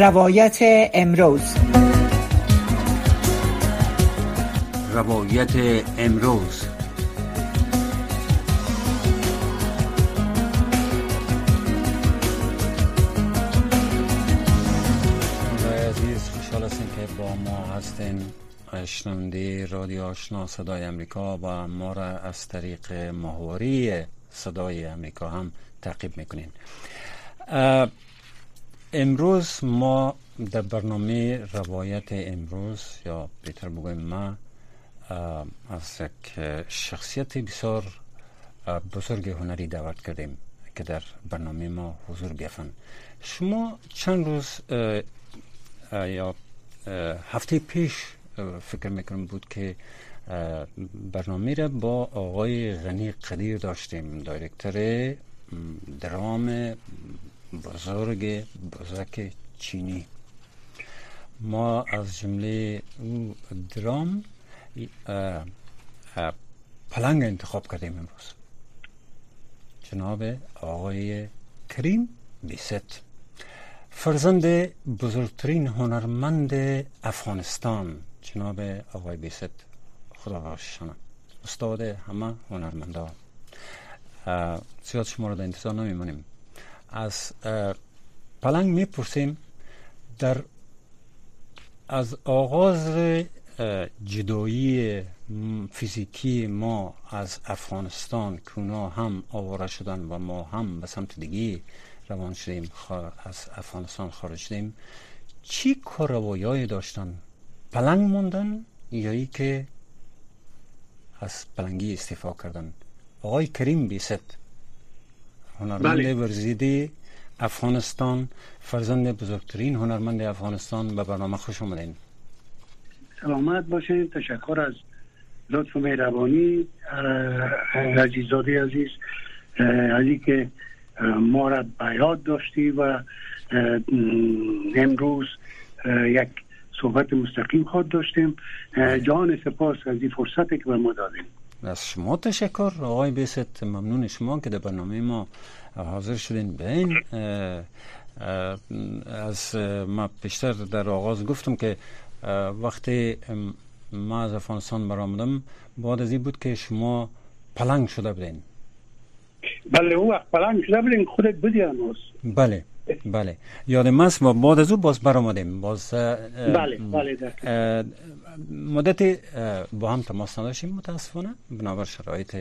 روایت امروز. روایت امروز. عزیز خوشحال هستیم که با ما هستین. شنونده رادیو آشنا صدای امریکا و ما را از طریق محوری صدای امریکا هم تعقیب می‌کنین. امروز ما در برنامه روایت امروز یا بهتر بگویم ما از یک شخصیت بسیار بزرگ هنری دعوت کردیم که در برنامه ما حضور بیافن. شما چند روز یا هفته پیش فکر می‌کنم بود که برنامه را با آقای غنی قدیر داشتیم دایرکتر درام بزرگ بزرگ چینی. ما از جمله او درام پلنگ انتخاب کردیم امروز. جناب آقای کریم بیست. فرزند بزرگترین هنرمند افغانستان. جناب آقای بیست خدا باششانه استاد همه هنرمندا. زیاد شما رو در انتظار نمیمونیم از پلنگ می‌پرسیم. در از آغاز جدایی فیزیکی ما از افغانستان که اونا هم آواره شدن و ما هم به سمت دیگه روان شدیم از افغانستان خارج شدیم چی کاروایی داشتن؟ پلنگ موندن یا ای که از پلنگی استفا کردن؟ آقای کریم بیست هنرمند بله. ورزیده افغانستان فرزند بزرگترین هنرمند افغانستان به برنامه خوش آمدین سلامت باشین. تشکر از لطف مهربانی. عزیزاده عزیز عزیز که ما را بیاد داشتی و امروز یک صحبت مستقیم خود داشتیم. جان سپاس از این فرصتی که به ما دادیم از شما تشکر. آقای بیست ممنون شما که در برنامه ما حاضر شدین. به این از ما پیشتر در آغاز گفتم که وقتی ما از افغانستان برآمدم. بعد از این بود که شما پلنگ شده بودین. بله او وقت پلنگ شده بودین. خودت بودی بله. بله. یادم است ما بعد از او باز برآمدیم. باز بله بله مدت با هم تماس نداشتیم متاسفانه. بنابر شرایط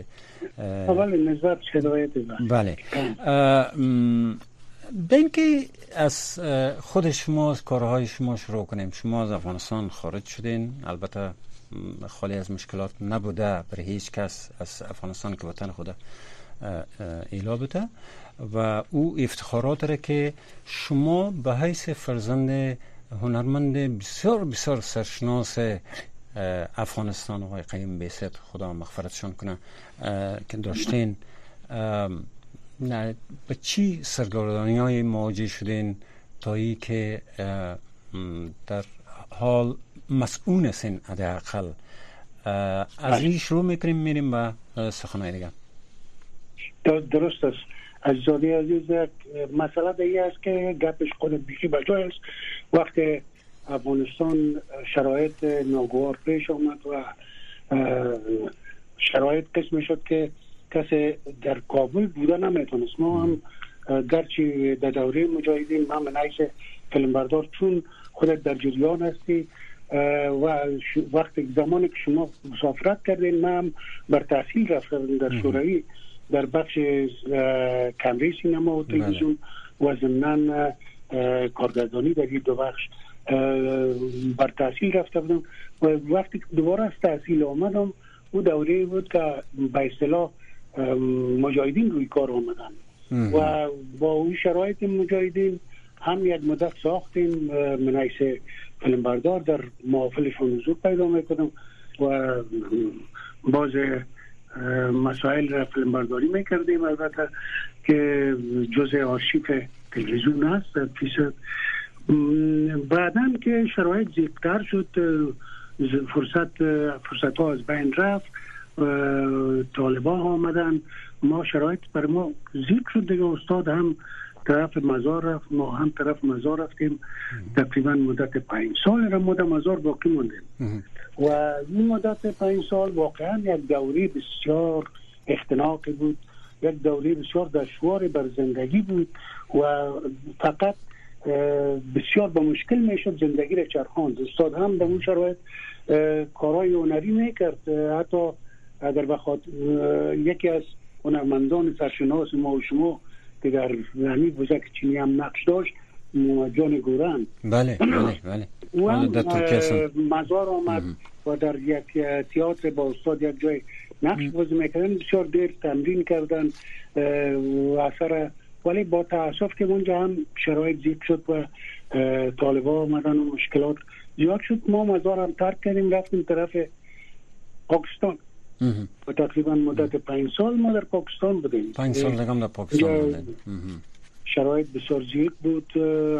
بله نظر شرایط بله. بین که از خود شما از کارهای شما شروع کنیم. شما از افغانستان خارج شدین. البته خالی از مشکلات نبوده. برای هیچ کس از افغانستان که وطن خود ایلا بوده. و او افتخارات را که شما به حیث فرزند هنرمند بسیار بسیار سرشناس افغانستان آقای قیم بیست خدا مغفرتشان کنه که داشتین. به چی سرگردانی های مواجه شدین تا ای که در حال مسئول هستین حداقل از این شروع می‌کنیم میریم به سخنهای دیگه درست است. عزیزاده عزیز مسئله دیگه است که گپش خود بیشی بجای است. وقتی افغانستان شرایط ناگوار پیش آمد و شرایط قسم شد که کسی در کابل بوده نمی‌تونست. ما هم گرچه در دوره مجاهدین من فیلمبردار چون خودت در جریان هستی و وقتی زمانی که شما مسافرت کردین من هم بر تحصیل رفتم در شوروی در بخش کمری سینما و تلویزیون و ضمنا کارگردانی در این دو بخش بر تحصیل رفته بودم و وقتی دوباره از تحصیل آمدم او دوره بود که به اصطلاح مجاهدین روی کار آمدن. و با اون شرایط مجاهدین هم یک مدت ساختیم من حیث فیلمبردار در محافلشون حضور پیدا می‌کنم و باز مسائل را فیلم برداری می‌کردیم. البته که جزء آرشیف تلویزیون هست در فیصد بعدا که شرایط زیبتر شد فرصت فرصت ها از بین رفت طالبا آمدن. ما شرایط بر ما زیب شد دیگه. استاد هم طرف مزار رفت ما هم طرف مزار رفتیم. تقریبا مدت پنج سال را مدت مزار باقی موندیم و این مدت پنج سال واقعا یک دوری بسیار اختناقی بود یک دوره بسیار دشوار بر زندگی بود و فقط بسیار با مشکل می‌شد زندگی را چرخاند. استاد هم به اون شرایط کارهای هنری می‌کرد. حتی اگر بخواد یکی از هنرمندان سرشناس ما و شما که در یعنی بزرگ چینی هم نقش داشت جان گورن. بله بله بله. و در مزار آمد. و در یک تئاتر با استاد یک جای نقش بازی می‌کردن بسیار دیر تمرین کردن و اثر ولی با تاسف که اونجا هم شرایط زیاد شد و طالبا آمدن و مشکلات زیاد شد ما مزار هم ترک کردیم رفتیم طرف پاکستان. و تقریبا مدت پنج سال ما در پاکستان بودیم. پنج سال در پاکستان بودیم. شرایط بسیار زیاد بود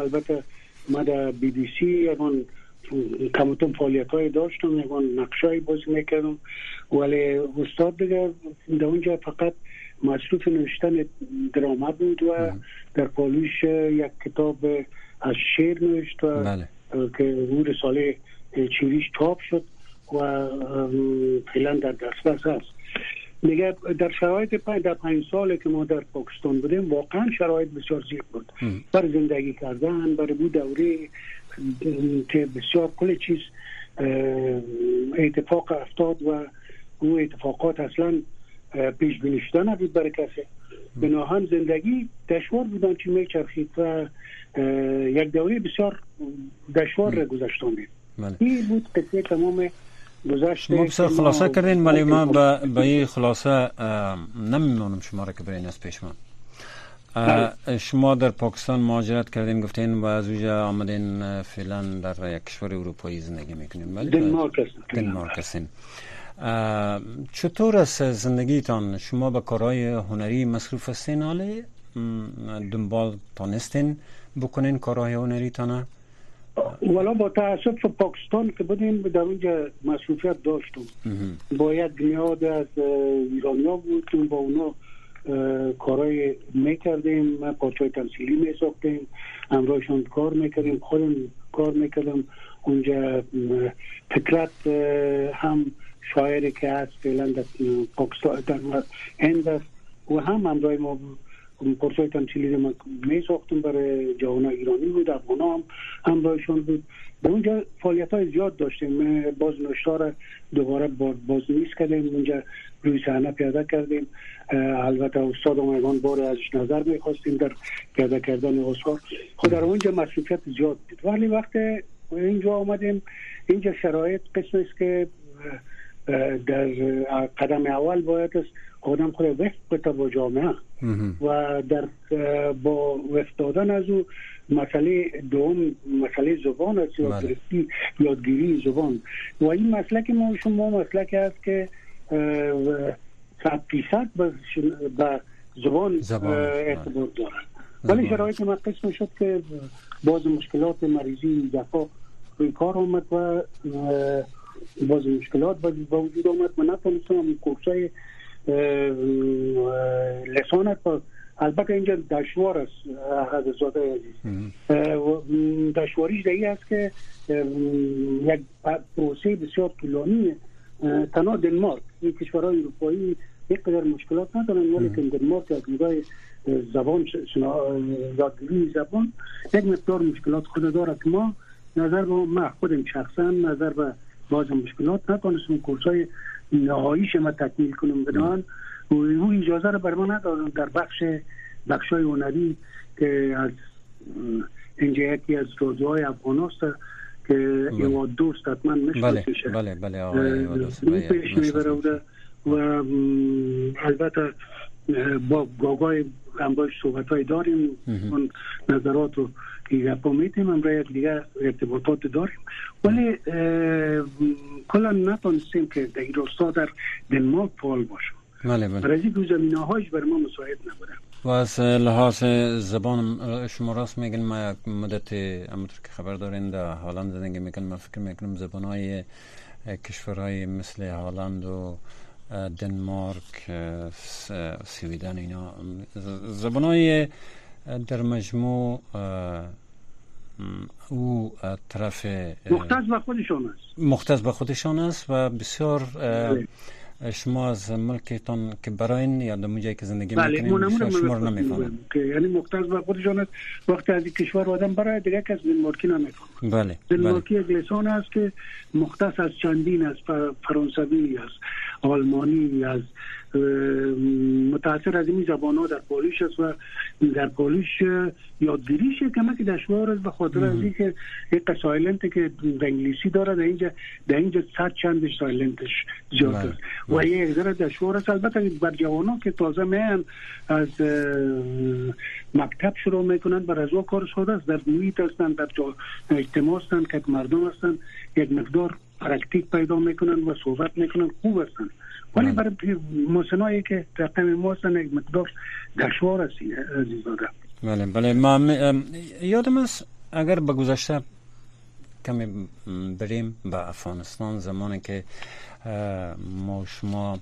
البته ما در بی بی سی یکان کمتون فعالیت های داشتم یکان نقش های بازی می‌کردم. ولی استاد دیگه در اونجا فقط مصروف نوشتن درامه بود و در پالوش یک کتاب از شعر نوشت و بله. که او رساله چیریش تاپ شد و فعلا در دسترس هست. میگه در شرایط پنج در پنج ساله که ما در پاکستان بودیم واقعا شرایط بسیار زیاد بود. برای زندگی کردن برای بود دوره که بسیار کل چیز اتفاق افتاد و او اتفاقات اصلا پیش بینی شده نبود برای کسی. بنا هم زندگی دشوار بودن چی میچرخید و یک دوره بسیار دشوار را گذشتانید بله. این بود قصه تمام گذشته ما بسیار خلاصه کردین ولی ما به این خلاصه نمیمونم شما را که برین از پیش من. بله. شما در پاکستان مهاجرت کردین گفتین و از اونجا آمدین فعلا در یک کشور اروپایی زندگی می‌کنین. بله دنمارک هستین. چطور است زندگیتان؟ شما به کارهای هنری مصروف هستین حالی دنبال تانستین بکنین کارهای هنری تانه ولی با تاسف پاکستان که بودیم در اونجا مصروفیت داشتم. با یک نیاد از ایرانیا بود که با اونا کارهای می‌کردیم. پارچای تمثیلی میساختیم. همراهشان کار می‌کردیم. خودم کار می‌کردم. اونجا فکرت هم شاعری که هست فعلا در پاکستان در هند است و هم همراه ما پرسای تمثیلی ما می ساختیم برای جوان ایرانی بود افغان هم همراهشون بود. به اونجا فعالیت های زیاد داشتیم. باز نشتار دوباره باز نیست کردیم. اونجا روی صحنه پیاده کردیم. البته استاد اومگان بار ازش نظر می‌خواستیم در پیاده کردن آثار خود در اونجا مصروفیت زیاد بود. ولی وقت اینجا آمدیم. اینجا شرایط قسم است که در قدم اول باید است آدم خود وفق بتا با جامعه. و در با وفق دادن از او مسئله دوم مسئله زبان است یادگیری یادگیری زبان. و این مسلک ما شما مسلک است که صد فیصد به زبان اعتبار دارد ولی شرایط ما قسم شد که باز مشکلات مریضی دفاع روی کار آمد و باز مشکلات با وجود آمد. من نتونستم کورسای لسانت البته اینجا دشوار است حضرت عزیز. دشواریش دیگه است که یک پروسه بسیار طولانی تنها دنمارک. این کشورهای اروپایی یک قدر مشکلات ندارن ولی که دنمارک از نگاه زبان یادگیری زبان یک مقدار مشکلات خود دارد ما نظر به ما خودم شخصا نظر به باز مشکلات نتونستم کورس های نهاییش ما تکمیل کنم بدان و او اجازه رو بر ما ندادن در بخش بخش های هنری که از اینجا یکی از روزهای افغان که بله. ایواد دوست حتما بله بله بله آقای و البته با گاگای همراهش صحبت های داریم اون نظرات رو گپا میتیم همراه دیگه ارتباطات داریم. ولی کلا نتونستیم که در راستا در دنمارک فعال باشم بله بله. برای این زمینه هایش بر ما مساعد نبوده. و از لحاظ زبان شما راست میگن ما یک مدت همونطور که خبر دارین در هالند زندگی می‌کنم من فکر می‌کنم زبان های کشورهای مثل هالند و دنمارک سویدن اینا زبان های در مجموع او طرف مختص به خودشان است مختص به خودشان است و بسیار بله. شما از ملکتان که برای این یا در که زندگی می‌کنین شما رو نمی‌فهمن که یعنی مختص به خودشان است وقتی از کشور آدم برای دیگه کس ملکی نمی‌فهمن بله بله. یک لسان است که مختص از چندین است فرانسوی است آلمانی از متاثر از این زبان ها در پولیش است و در پولیش یادگیریش کمک دشوار است به خاطر از اینکه یک سایلنت که انگلیسی داره در اینجا در اینجا صد چندش سایلنتش زیاد است. بله. و یک ذره دشوار است. البته بر جوان که تازه میان از مکتب شروع می‌کنن بر از کار ساده است. در محیط هستند در اجتماع هستند که مردم هستند یک مقدار پرکتیک پیدا می‌کنن و صحبت می‌کنن خوب هستن. ولی. برای موسنایی که رقم ما هستن یک مقدار دشوار است عزیزاده بله بله ما یادم است اگر به گذشته کمی بریم به افغانستان زمانی که ما شما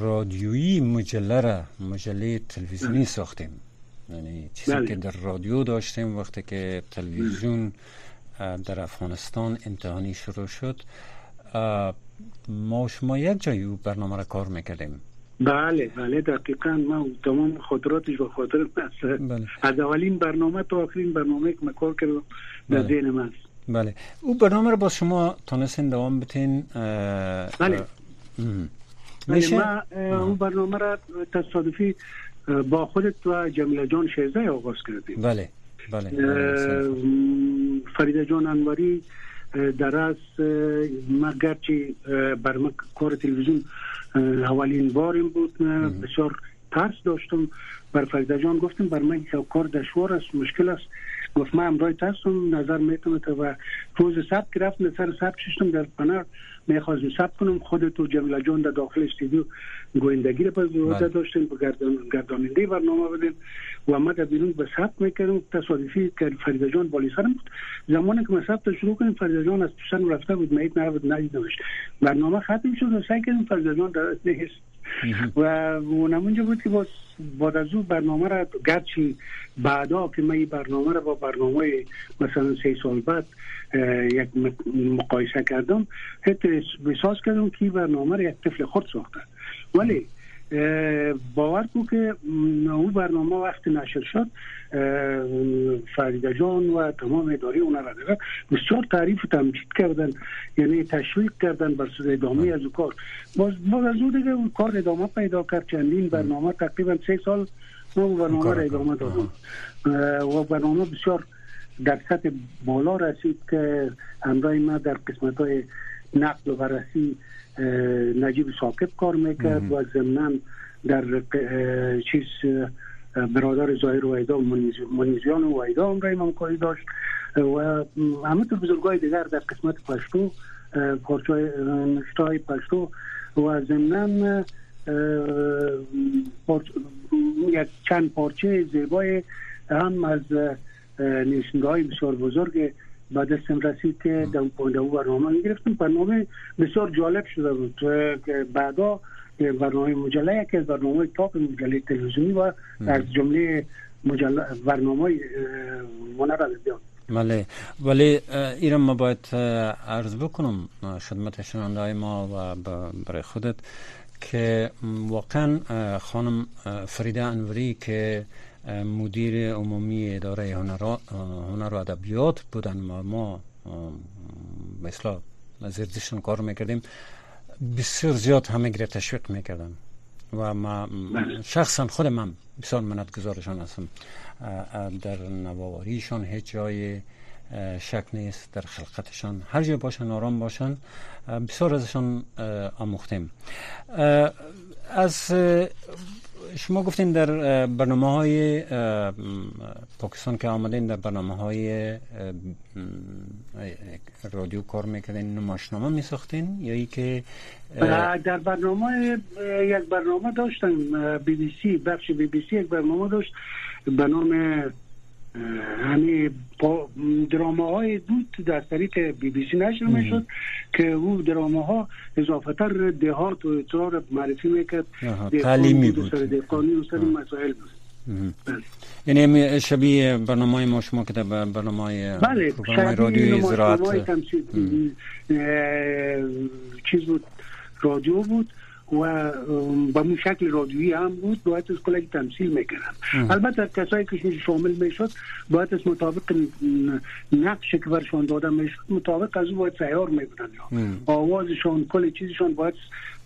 رادیویی مجله را مجله تلویزیونی بله. ساختیم یعنی چیزی بله. که در رادیو داشتیم وقتی که تلویزیون در افغانستان امتحانی شروع شد ما شما یک جایی او برنامه را کار می‌کردیم. بله بله دقیقا ما تمام خاطراتش و خاطر بله. از اولین برنامه تا آخرین برنامه که کار کردم در بله. ذهن من. بله. او برنامه را با شما تانستین دوام بتین بله. بله ما اون برنامه را تصادفی با خودت و جمیله جان شیزه آغاز کردیم. بله بله فریده جان انواری در از ما گرچه بر ما کار تلویزیون اولین باریم بود بسیار ترس داشتم. بر فریده جان گفتم بر من کار دشوار است مشکل است. گفت من امرای ترسم نظر می‌تونم و روز سب که رفتم سر سب ششتم در پنر. می‌خواستم سب کنم خودت و جمیله جان در داخل استودیو گویندگی رو بله. داشتیم با گرداننده برنامه بدیم و ما در بیرون به ثبت می‌کردم تصادفی که فریده جان بالی سرم بود. زمانی که ما ثبت شروع کنیم فریده جان از پیشن رفته بود مید نبود ندیدمش. برنامه ختم شد و سعی کردیم فریده جان در نیست و اونجا بود که با بعد از او برنامه را گرچه بعدا که من این برنامه را با برنامه مثلا سه سال بعد یک مقایسه کردم حتی بساز کردم که برنامه را یک طفل خود ساخته. ولی باور کو که اون برنامه وقتی نشر شد فریده جان و تمام اداره اون را بسیار تعریف و تمجید کردن یعنی تشویق کردن بر سود ادامه از اون کار. باز, باز از اون دیگه اون کار ادامه پیدا کرد. چندین برنامه تقریبا سه سال اون برنامه را ادامه دادم و برنامه بسیار در سطح بالا رسید که همراه ما در قسمت های نقل و بررسی نجیب ساکب کار می‌کرد و ضمنا در چیز برادر ظاهر و ایدا منیزیان و ایدا هم رای کاری داشت. و همه تو بزرگای دیگر در قسمت پشتو پارچای نشتای پشتو و ضمنا یک چند پارچه زیبای هم از نشنگاه های بسیار بزرگ به دستم رسید که در پایده برنامه گرفتم. برنامه بسیار جالب شده بود. که بعدا برنامه مجله که برنامه تاپ مجله تلویزیونی و از جمله مجله برنامه منر بیاد بله. ولی ایران ما باید عرض بکنم خدمت شنونده های ما و برای خودت که واقعا خانم فریده انوری که مدیر عمومی اداره هنر و ادبیات بودن و ما مثلا زیردشون کار می‌کردیم. بسیار زیاد همه گره تشویق می‌کردن و ما شخصا خود من بسیار منت گذارشان هستم در نواواریشان هیچ جای شک نیست در خلقتشان هر جای باشن آرام باشن بسیار ازشان آموختیم. از شما گفتین در برنامه های پاکستان که آمدین در برنامه های رادیو کار می‌کردین نماشنامه میساختین؟ یا ای که در برنامه یک برنامه داشتن بی بی سی بخش بی بی سی یک برنامه داشت به نام همین دراما های بود در طریق بی بی سی نشر می‌شد که او دراما ها اضافه تر دهات و اطرار معرفی می‌کرد. تعلیمی بود دهقانی و سر مسائل بود. یعنی شبیه برنامه ما شما که برنامه بله برنامه رادیوی زراعت. چیز بود رادیو بود. و با اون شکل رادیویی هم بود باید از کلک تمثیل می‌کنن البته کسایی که شامل می‌شد باید از مطابق نقش که برشان داده می‌شد مطابق از او باید سیار میبودن آوازشان کل چیزشان باید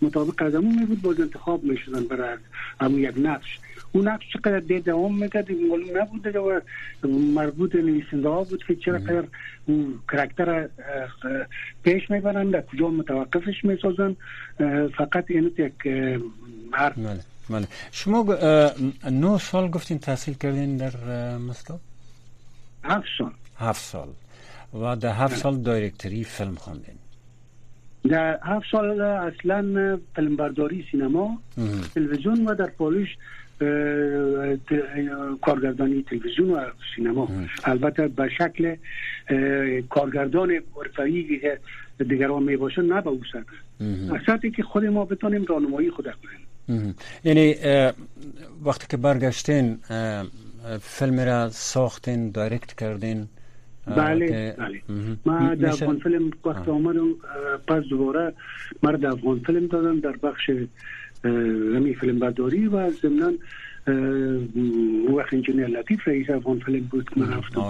مطابق از امون میبود باید انتخاب می‌شدن برای همون یک نقش. اون نقش چقدر دیر دوام می‌کرد معلوم نبوده و مربوط نویسنده ها بود که چقدر اون کرکتر پیش می‌برن در کجا متوقفش می‌سازن فقط این یک حرف. بله بله. شما نو سال گفتین تحصیل کردین در مسکو هفت سال. هفت سال. و در هفت سال دایرکتری فیلم خواندین. در هفت سال اصلا فیلمبرداری سینما تلویزیون و در پالیش کارگردانی تلویزیون و سینما. البته به شکل کارگردان حرفه‌ای که دیگران می باشه نه به او سطح که خود ما بتونیم راهنمایی خود کنیم. یعنی وقتی که برگشتین فیلم را ساختین دایرکت کردین؟ بله بله. ما در افغان فیلم وقت آمدم پس دوباره مرد در افغان فیلم دادم در بخش همی فیلم برداری و ضمنا وقت انجینیر لطیف رئیس افغان فیلم بود که من رفتم.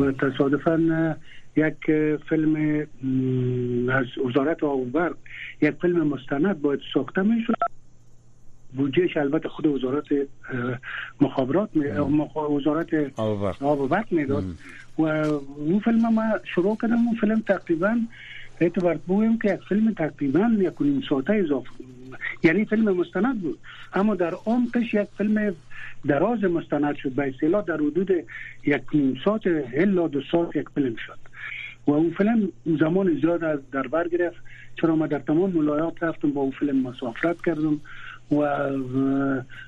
و تصادفا یک فیلم از وزارت آوبر یک فیلم مستند باید ساخته می شد بودجهش البته خود وزارت مخابرات وزارت آب و می‌داد و اون فیلم ما شروع کردم اون فیلم تقریبا اعتبار بگویم که یک فیلم تقریبا یک ساعته اضافه یعنی فیلم مستند بود. اما در عمقش یک فیلم دراز مستند شد. به اصطلاح در حدود یک نیم ساعت الا دو ساعت یک فیلم شد. و اون فیلم زمان زیاد از در بر گرفت. چرا ما در تمام ملایات رفتم با اون فیلم مسافرت کردم و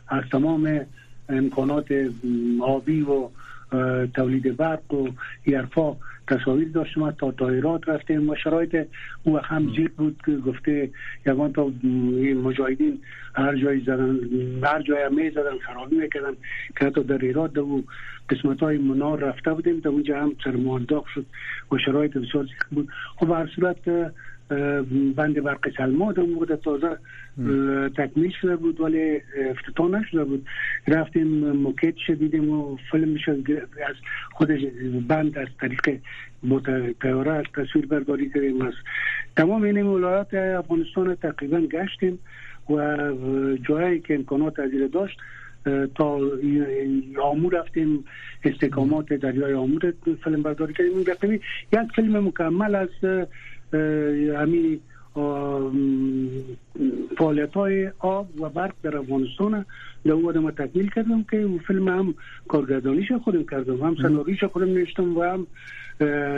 از تمام امکانات آبی و تولید برق و یرفا تصاویر داشتم تا تایرات رفتیم و شرایط او هم زیر بود که گفته یکان تا مجاهدین هر جای زدن هر جای می زدن خرابی می‌کردن که حتی در ایراد دو قسمت های منار رفته بودیم در اونجا هم سرمانداغ شد و شرایط بسیار بود. خب هر صورت بند برق سلما در تازه تکمیل شده بود ولی افتتاح نشده بود. رفتیم موکت شدیدیم و فیلم از خودش بند از طریق تیاره از تصویر برداری کردیم. از تمام این ولایات افغانستان تقریبا گشتیم و جایی که امکانات از داشت تا آمور رفتیم استقامات دریای آمور فیلم برداری کردیم. یک فیلم مکمل از همین فعالیت های آب و برق در افغانستان در ما تکمیل کردم که فیلم هم کارگردانیش خودم کردم هم سناریش خودم نوشتم و هم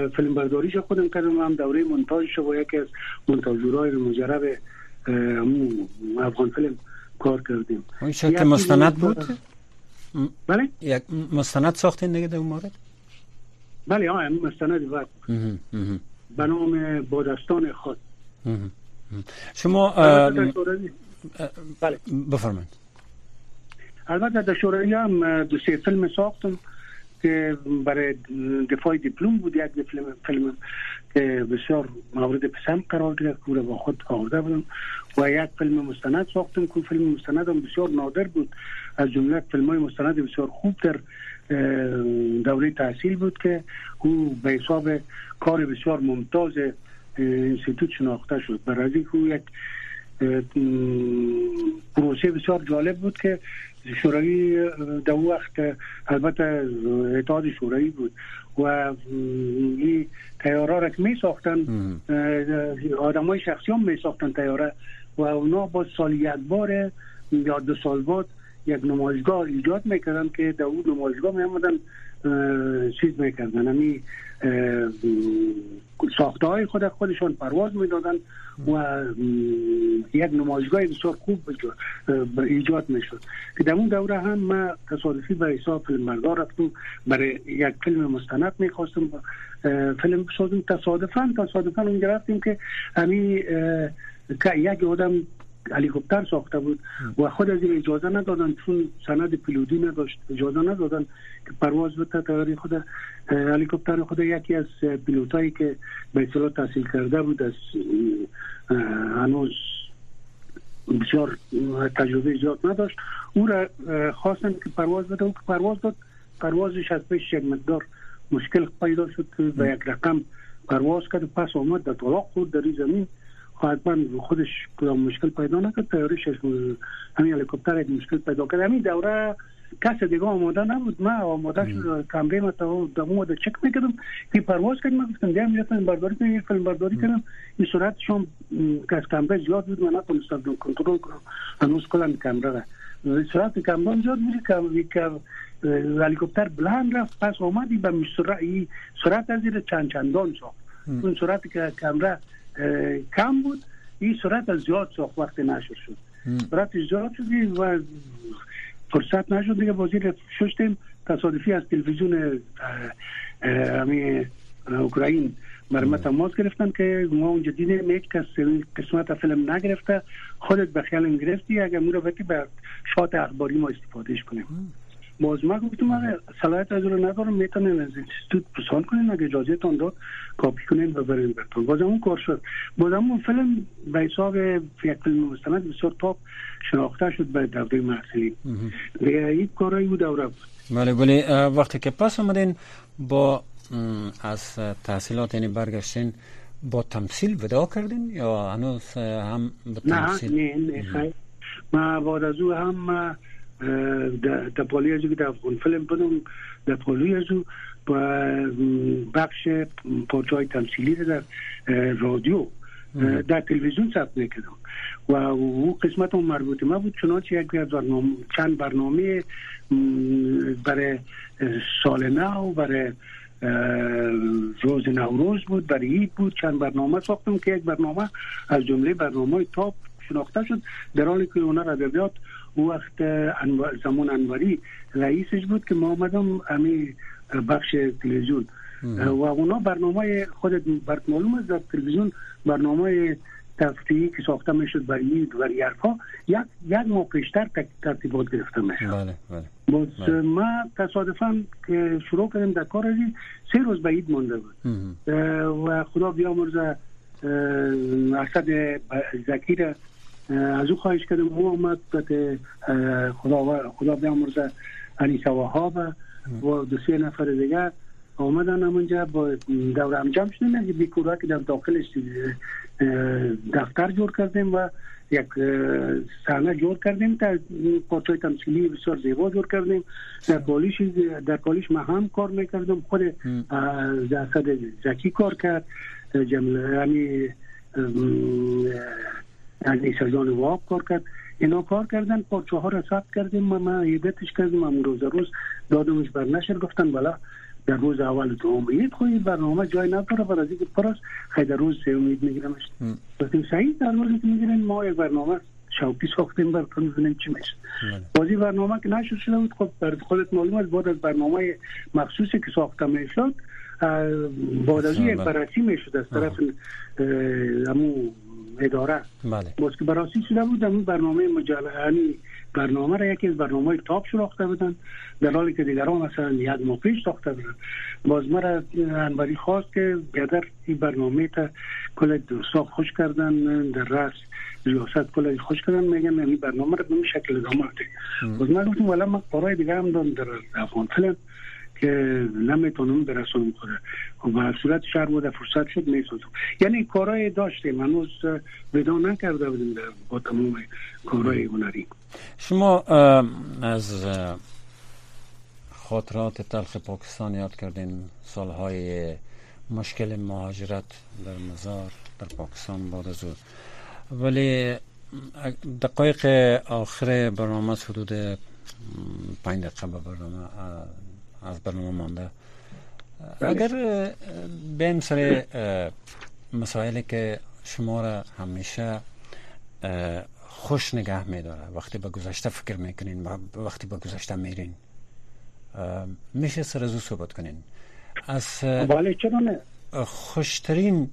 فیلم برداریش خودم کردم و هم دوره منتاجش و یکی از منتاجورای مجرب افغان فیلم کار کردیم این شکل مستند بود؟ بله؟ یک مستند ساختین دیگه در مورد؟ بله ها مستند بود به نام بادستان خود شما بله. بفرمایید. البته در شوروی هم دو سه فیلم ساختم که برای دفاع دیپلم بود. یک فیلم فیلم که بسیار مورد پسند قرار گرفت. که با خود آورده بودم. و یک فیلم مستند ساختم که فیلم مستند هم بسیار نادر بود. از جمله فیلم های مستند بسیار خوب در دوره تحصیل بود که او به حساب کار بسیار ممتاز انستیتوت شناخته شد. برای اینکه یک پروسه بسیار جالب بود که شوروی در وقت البته اتحاد شوروی بود و این تیاره را که می ساختن آدم های شخصی هم می ساختن تیاره و اونا با سال یک بار یا دو سال بعد یک نمایشگاه ایجاد می‌کردن که در اون نمایشگاه می آمدن چیز می‌کردن. همی ساخته های خود خودشان پرواز می‌دادن و یک نمایشگاه بسیار خوب ایجاد می‌شد. که در اون دوره هم ما تصادفی به حساب فیلم بردار رفتم برای یک فیلم مستند می‌خواستم فیلم بسازم تصادفا تصادفا اونجا رفتیم که همی یک آدم هلیکوپتر ساخته بود و خود از این اجازه ندادن چون سند پیلوتی نداشت. اجازه ندادن که پرواز بده تیاری خود هلیکوپتر خود یکی از پیلوتایی که به اصطلاح تحصیل کرده بود از هنوز بسیار تجربه زیاد نداشت. او را خواستن که پرواز بده. او که پرواز داد پروازش از پیش یک مقدار مشکل پیدا شد و یک رقم پرواز کرد پس آمد در طلاق خود در زمین. حتما خودش کدام مشکل پیدا نکرد تیاریش همین هلیکوپتر یک مشکل پیدا کرد. همین دوره کس دیگه آماده نبود. ما آماده شد کمره ما تا دمو ده چک می‌کردم. که پرواز کردم. من گفتم دیگه می‌رفتم برداری کنم یک فیلم برداری کردم این سرعت شما از کمره زیاد بود من نتونستم کنترل کنم. هنوز کلن کمره را. سرعت کمره زیاد بود. که هلیکوپتر بلند رفت پس آمدی به سرعت از زیر چند چندان ساخت. اون سرعت که کمره کم بود. این سرعت از زیاد ساخت وقت نشر شد. سرعت زیاد شدی و فرصت نشد دیگه. بازی ششتیم. تصادفی از تلویزیون همی اوکراین برای تماس گرفتن که ما اونجا دیدیم یک کس قسمت فیلم نگرفته. خودت به خیال گرفتی اگر مو رو به شات اخباری ما استفادهش کنیم. باز ما گفتم اگر صلاحیت از رو ندارم می‌تونین از اینستیتوت پرسان کنین اگه اجازه تان داد؟ کاپی کنین و برین برتون باز اون کار شد. باز اون فیلم به حساب یک فیلم مستند بسیار تاپ شناخته شد به دوره محصلی. دیگه این کارایی بود دوره بود بله بله وقتی که پس آمدین با از تحصیلات یعنی برگشتین با تمثیل ودا کردین یا هنوز هم به تمثیل؟ نه نه نه ما بعد از او هم پالی ازو که در افغان فیلم بدم در پالی ازو با بخش پارچه تمثیلی در رادیو در تلویزیون ثبت می‌کردم و او قسمت اون مربوط ما بود چنانچه یک برنامه چند برنامه برای سال نو برای روز نوروز بود برای عید بود چند برنامه ساختم که یک برنامه از جمله برنامه تاپ شناخته شد. در حالی که هنر ادبیات او وقت زمان انواری رئیسش بود که ما آمدم امی بخش تلویزیون. و اونا برنامه خود برد معلوم است در تلویزیون برنامه تفتیحی که ساخته می‌شد برای برای حرفا یک یک ماه پیشتر ترتیبات گرفته می‌شد. بله بله. باز بله. ما تصادفا که شروع کردیم در کار ازی سه روز به عید مانده بود. و خدا بیامرزه اسد زکی را از او خواهش کردم او آمد خدا خدا بیامرزه علی سواها و دو سه نفر دیگر آمدن همونجا با دور هم جمع شدیم. یک بیکورا که در داخلش دفتر جور کردیم و یک صحنه جور کردیم. تا پارچای تمثیلی بسیار زیبا جور کردیم. در پالیش در پالیش ما هم کار می‌کردم خود جسد زکی کار کرد. جمله یعنی از جان واب کار کرد. اینا کار کردن پارچه ها را ثبت کردیم ما ما هیدتش کردیم امون روز روز دادمش بر نشر گفتن بلا در روز اول تو امید خوی برنامه جای نداره برای اینکه پرس خیلی در روز سه امید میگیرمش. گفتیم صحیح در که می‌گیرن ما یک برنامه شوقی ساختیم براتون ببینیم چی میشه. بازی برنامه که نشد شده بود خب بر خودت معلوم است بعد از برنامه مخصوصی که ساخته می‌شد بعد از یک بررسی می‌شد از طرف همون اداره. بله. که براسی شده بود اون برنامه مجله یعنی برنامه را یکی از برنامه تاپ شناخته بودن. در حالی که دیگران مثلا یک ماه پیش ساخته بودن. باز مرا انوری خواست که بیادر این برنامه تا کل دوستا خوش کردن در رأس ریاست کل خوش کردن. میگن این برنامه را به این شکل ادامه بده باز من گفتم ولی من قرای دیگه هم دارم در افغان فیلم که نمی‌تونم برسونم خوده و صورت شهر بوده فرصت شد می‌سازم یعنی کارهای داشتیم. هنوز ودا نکرده بودیم با تمام کارهای هنری. شما از خاطرات تلخ پاکستان یاد کردین. سالهای مشکل مهاجرت در مزار در پاکستان بعد از ولی دقایق آخر برنامه حدود پنج دقیقه برنامه از برنامه مانده. اگر بیم سر مسائلی که شما را همیشه خوش نگه میداره. وقتی به گذشته فکر می‌کنین و وقتی به گذشته میرین میشه سر از صحبت کنین. از بله خوشترین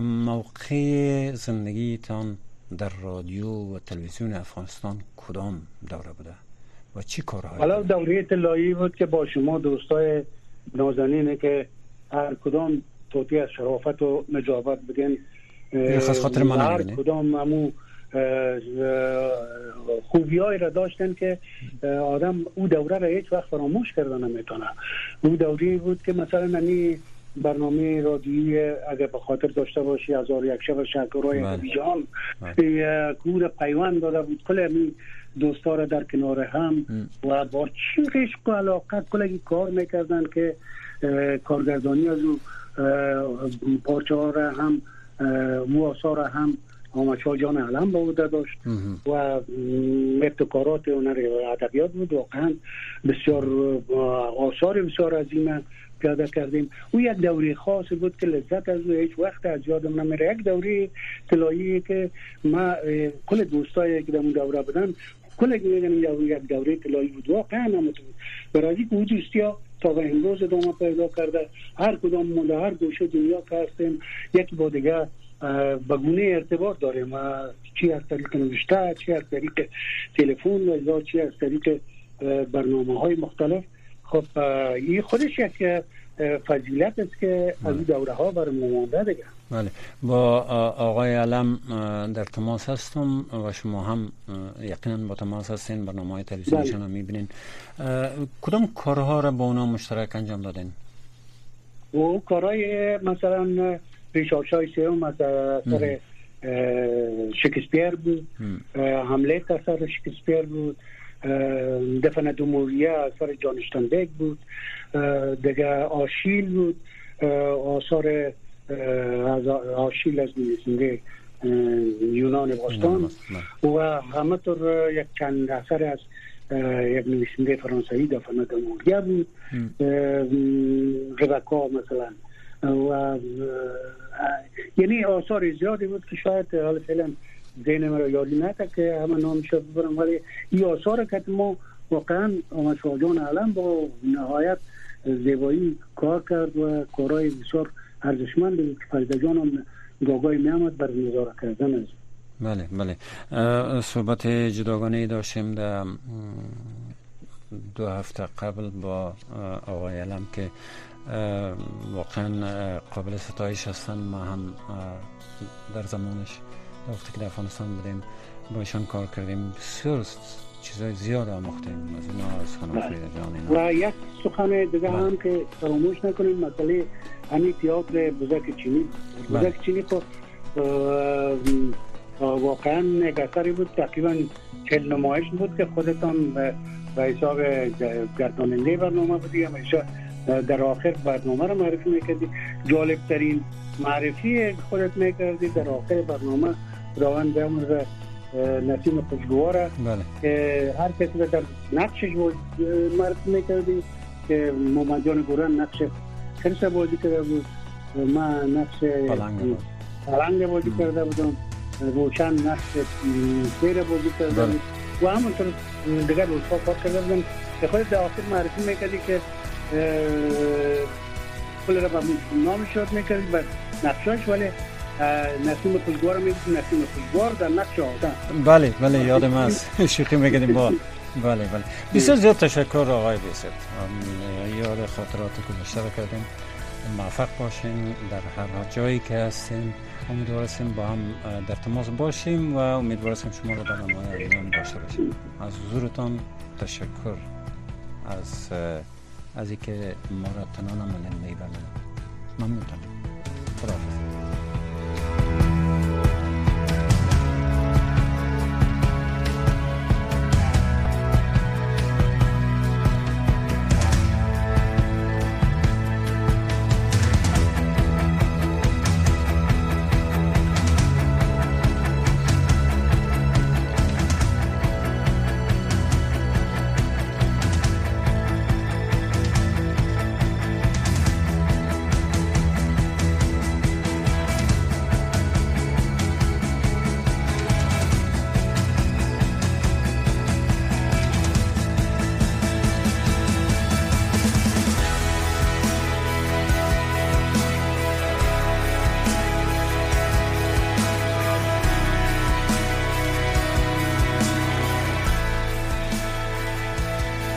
موقع زندگیتان در رادیو و تلویزیون افغانستان کدام دوره بوده؟ و چی کارهایی حالا دوره اطلاعی بود که با شما دوستای نازنینه که هر کدام توتی از شرافت و نجابت بگن خاص خاطر من هر کدام همو خوبی را داشتن که آدم او دوره را هیچ وقت فراموش کردن نمی‌تونه او دوره بود که مثلا نمی برنامه رادیویی اگر به خاطر داشته باشی هزار یک شب شکرهای بله. بیجان بله. کور پیوند داده بود کل دوستا را در کنار هم و با چی عشق و علاقت کلگی کار می‌کردن که کارگردانی از او پارچه ها را هم مواسا را هم آمد شاه جان علم با بوده داشت و ابتکارات هنر ادبیات بود. واقعا بسیار آثار بسیار عظیم پیاده کردیم. او یک دوره خاص بود که لذت از او هیچ وقت از یادم نمیره. یک دوره طلایی که ما کل دوستایی که در اون دوره بودن. کل میگن یک دوره طلایی بود. واقعا همونطور برای اینکه او دوستی ها تا به امروز ادامه پیدا کرده. هر کدام ما در هر گوشه دنیا که هستیم یکی با دیگه به گونه ارتباط داریم. چی از طریق نوشته چی از طریق تلفن و یا چی از طریق برنامه های مختلف. خب این خودش یک فضیلت است که از این دوره ها بر مانده دیگه. بله. با آقای علم در تماس هستم و شما هم یقینا با تماس هستین برنامه های تلویزیونشان هم می‌بینین. کدام کارها را با اونا مشترک انجام دادین؟ و کارهای مثلا ریشاش های سیوم مثلا سر شکسپیر بود. حمله اثر شکسپیر بود. دفن دوموریه اثر جان اشتنبک بود. دیگه آشیل بود. آثار از آشیل از نویسنده یونان باستان. و همه طور یک چند اثر از یک نویسنده فرانسوی دفن دوموریه بود. ربکا مثلا. و یعنی آثار زیادی بود که شاید حال فعلا ذهن مرا یادی نکرد که همه نامش رو ببرم. ولی این آثار که ما واقعا آمد شاهجان علم با نهایت زیبایی کار کرد و کارهای بسیار ارزشمند بود که فریده جان هم گاگای بر نظاره کردن از. بله بله. صحبت جداگانه داشتیم در دو هفته قبل با آقای علم که واقعا قابل ستایش هستن. ما هم در زمانش وقتی که در افغانستان بودیم با ایشان کار کردیم بسیار چیزای زیاد آموختیم از اینا از خانم بله. فریده جان و یک سخن دیگه بله. هم که فراموش نکنیم مسئله همین تئاتر بزرگ چینی بله. بزرگ چینی خب واقعا اثری بود تقریبا چل نمایش بود که خودتان به حساب گرداننده برنامه بودی همیشه در آخر برنامه رو معرفی می‌کردی جالب ترین معرفی خودت می‌کردی در آخر برنامه خداوند بیامرزه اه، نسیم خوشگواره بله که هر کسی رو در نقشش معرفی می‌کردی که محمد جان گورن نقش خرس بازی کرده بود من نقش پلنگ بازی کرده بودم روشن نقش سیر بازی کرده بله. بود و همونطور دیگر روزها کار کرده بودم که خود در آخر معرفی می‌کردی که کل را به نامش یاد می‌کردی به نقشاش ولی نسیم خوشگوار می‌گفت نسیم خوشگوار در نقش آدم بله بله یادم هست. شوخی می‌کنیم با. بله بله. بسیار زیاد تشکر آقای بیست یاد خاطرات گذشته رو کردیم. موفق باشین در هر جایی که هستین. امیدوار هستیم با هم در تماس باشیم و امیدوار هستیم شما رو برنامه ایمان داشته باشیم. از حضورتان تشکر. از از اینکه ما را می‌برید ممنونتان خدا حافظ